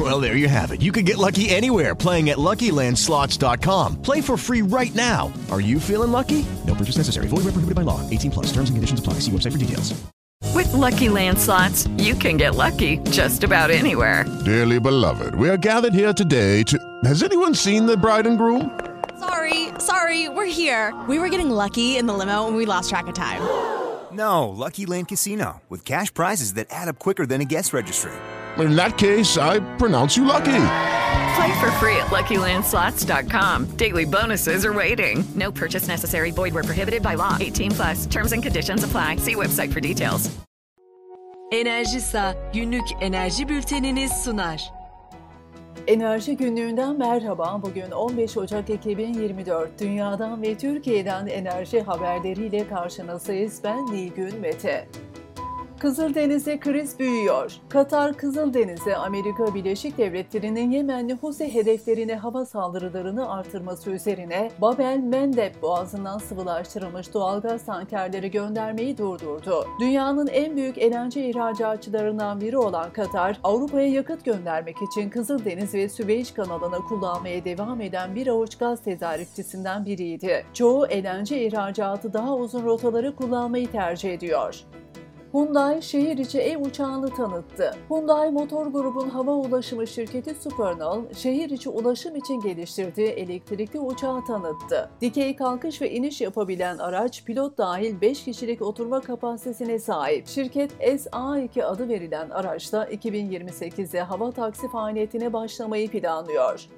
Well, there you have it. You can get lucky anywhere playing at LuckyLandSlots.com. Play for free right now. Are you feeling lucky? No purchase necessary. Void where prohibited by law. 18 plus. Terms and conditions apply. See website for details. With Lucky Land slots, you can get lucky just about anywhere. Dearly beloved, we are gathered here today to. Has anyone seen the bride and groom? Sorry, sorry, we're here. We were getting lucky in the limo and we lost track of time. No, Lucky Land Casino, with cash prizes that add up quicker than a guest registry. In that case, I pronounce you lucky. Play for free at LuckyLandSlots.com. Daily bonuses are waiting. No purchase necessary. Void where prohibited by law. 18 plus. Terms and conditions apply. See website for details. Enerjisa günlük enerji bülteniniz sunar. Enerji günlüğünden merhaba. Bugün 15 Ocak 2024. Dünyadan ve Türkiye'den enerji haberleriyle karşınızdayız. Ben Nilgün Mete. Kızıldeniz'de kriz büyüyor. Katar Kızıldeniz'de Amerika Birleşik Devletleri'nin Yemenli Husi hedeflerine hava saldırılarını artırması üzerine Babel Mendeb boğazından sıvılaştırılmış doğalgaz tankerleri göndermeyi durdurdu. Dünyanın en büyük enerji ihracatçılarından biri olan Katar, Avrupa'ya yakıt göndermek için Kızıldeniz ve Süveyş kanalını kullanmaya devam eden bir avuç gaz tedarikçisinden biriydi. Çoğu enerji ihracatı daha uzun rotaları kullanmayı tercih ediyor. Hyundai şehir içi ev uçağını tanıttı. Hyundai Motor Grubun hava ulaşımı şirketi Supernal, şehir içi ulaşım için geliştirdiği elektrikli uçağı tanıttı. Dikey kalkış ve iniş yapabilen araç pilot dahil 5 kişilik oturma kapasitesine sahip. Şirket SA2 adı verilen araçla 2028'de hava taksi faaliyetine başlamayı planlıyor.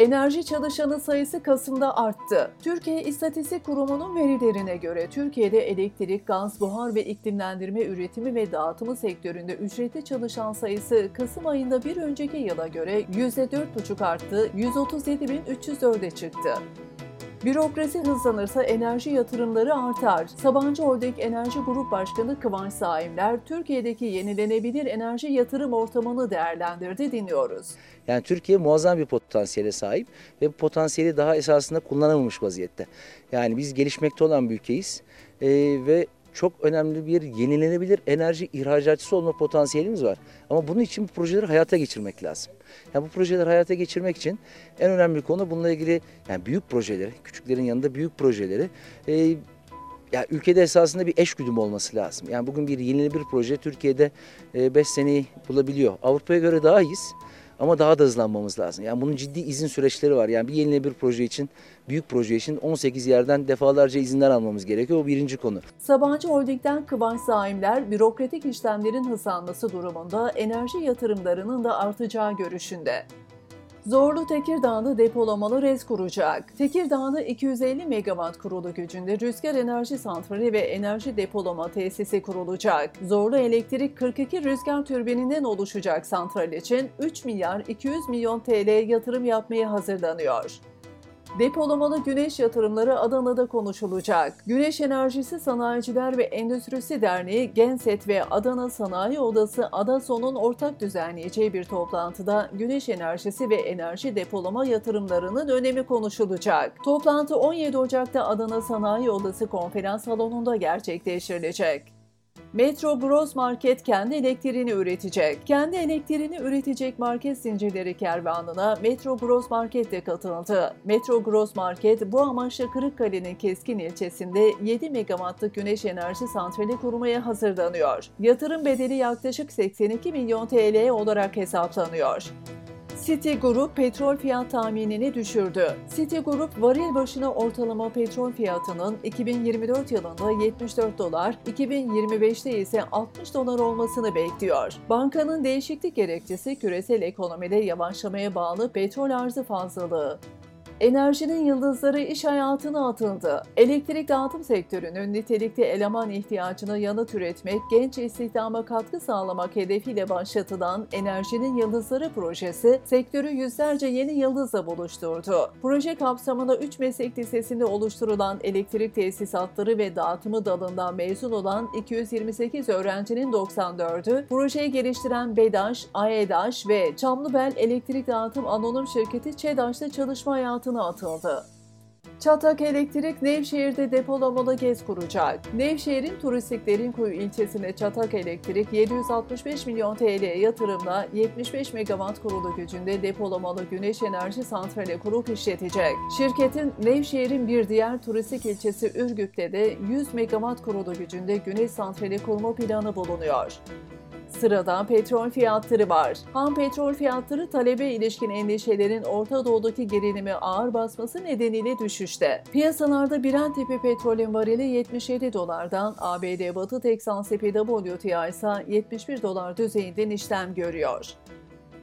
Enerji çalışanı sayısı Kasım'da arttı. Türkiye İstatistik Kurumu'nun verilerine göre Türkiye'de elektrik, gaz, buhar ve iklimlendirme üretimi ve dağıtımı sektöründe ücretli çalışan sayısı Kasım ayında bir önceki yıla göre %4,5 arttı, 137.304'e çıktı. Bürokrasi hızlanırsa enerji yatırımları artar. Sabancı Holding Enerji Grup Başkanı Kıvanç Saimler, Türkiye'deki yenilenebilir enerji yatırım ortamını değerlendirdi dinliyoruz. Yani Türkiye muazzam bir potansiyele sahip ve bu potansiyeli daha esasında kullanamamış vaziyette. Yani biz gelişmekte olan bir ülkeyiz ee, ve çok önemli bir yenilenebilir enerji ihracatçısı olma potansiyelimiz var. Ama bunun için bu projeleri hayata geçirmek lazım. Yani bu projeleri hayata geçirmek için en önemli konu bununla ilgili yani büyük projeleri, küçüklerin yanında büyük projeleri e, ya ülkede esasında bir eş güdüm olması lazım. Yani bugün bir yenilenebilir proje Türkiye'de 5 e, seneyi bulabiliyor. Avrupa'ya göre daha iyiyiz. Ama daha da hızlanmamız lazım. Yani bunun ciddi izin süreçleri var. Yani bir yenilenebilir proje için, büyük proje için 18 yerden defalarca izinler almamız gerekiyor. O birinci konu. Sabancı Holding'den Kıvanç Saimler, bürokratik işlemlerin hızlanması durumunda enerji yatırımlarının da artacağı görüşünde. Zorlu Tekirdağ'da depolamalı rez kuracak. Tekirdağ'da 250 megawatt kurulu gücünde rüzgar enerji santrali ve enerji depolama tesisi kurulacak. Zorlu Elektrik 42 rüzgar türbininden oluşacak santral için 3 milyar 200 milyon TL yatırım yapmaya hazırlanıyor. Depolamalı güneş yatırımları Adana'da konuşulacak. Güneş Enerjisi Sanayiciler ve Endüstrisi Derneği, Genset ve Adana Sanayi Odası Adason'un ortak düzenleyeceği bir toplantıda güneş enerjisi ve enerji depolama yatırımlarının önemi konuşulacak. Toplantı 17 Ocak'ta Adana Sanayi Odası konferans salonunda gerçekleştirilecek. Metro Gross Market kendi elektriğini üretecek. Kendi elektriğini üretecek market zincirleri kervanına Metro Gross Market de katıldı. Metro Gross Market bu amaçla Kırıkkale'nin Keskin ilçesinde 7 megawattlık güneş enerji santrali kurmaya hazırlanıyor. Yatırım bedeli yaklaşık 82 milyon TL olarak hesaplanıyor. Citigroup petrol fiyat tahminini düşürdü. Citigroup varil başına ortalama petrol fiyatının 2024 yılında 74 dolar, 2025'te ise 60 dolar olmasını bekliyor. Bankanın değişiklik gerekçesi küresel ekonomide yavaşlamaya bağlı petrol arzı fazlalığı. Enerjinin yıldızları iş hayatına atıldı. Elektrik dağıtım sektörünün nitelikli eleman ihtiyacına yanıt üretmek, genç istihdama katkı sağlamak hedefiyle başlatılan Enerjinin Yıldızları projesi, sektörü yüzlerce yeni yıldızla buluşturdu. Proje kapsamında 3 meslek lisesinde oluşturulan elektrik tesisatları ve dağıtımı dalından mezun olan 228 öğrencinin 94'ü, projeyi geliştiren BEDAŞ, AEDAŞ ve Çamlıbel Elektrik Dağıtım Anonim Şirketi ÇEDAŞ'ta çalışma hayatına atıldı. Çatak Elektrik Nevşehir'de depolamalı GEZ kuracak. Nevşehir'in turistik Derinkuyu ilçesinde Çatak Elektrik 765 milyon TL yatırımla 75 megawatt kurulu gücünde depolamalı güneş enerji santrali kurup işletecek. Şirketin Nevşehir'in bir diğer turistik ilçesi Ürgüp'te de 100 megawatt kurulu gücünde güneş santrali kurma planı bulunuyor. Sırada petrol fiyatları var. Ham petrol fiyatları talebe ilişkin endişelerin Orta Doğu'daki gerilimi ağır basması nedeniyle düşüşte. Piyasalarda Brent tipi petrolün varili 77 dolardan, ABD Batı Texas WTI ise 71 dolar düzeyinden işlem görüyor.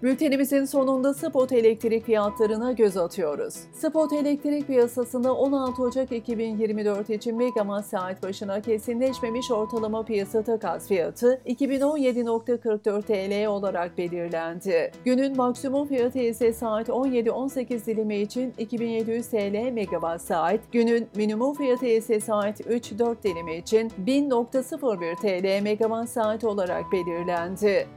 Bültenimizin sonunda spot elektrik fiyatlarına göz atıyoruz. Spot elektrik piyasasında 16 Ocak 2024 için megawatt saat başına kesinleşmemiş ortalama piyasa takas fiyatı 2017.44 TL olarak belirlendi. Günün maksimum fiyatı ise saat 17-18 dilimi için 2700 TL megawatt saat, günün minimum fiyatı ise saat 3-4 dilimi için 1000.01 TL megawatt saat olarak belirlendi.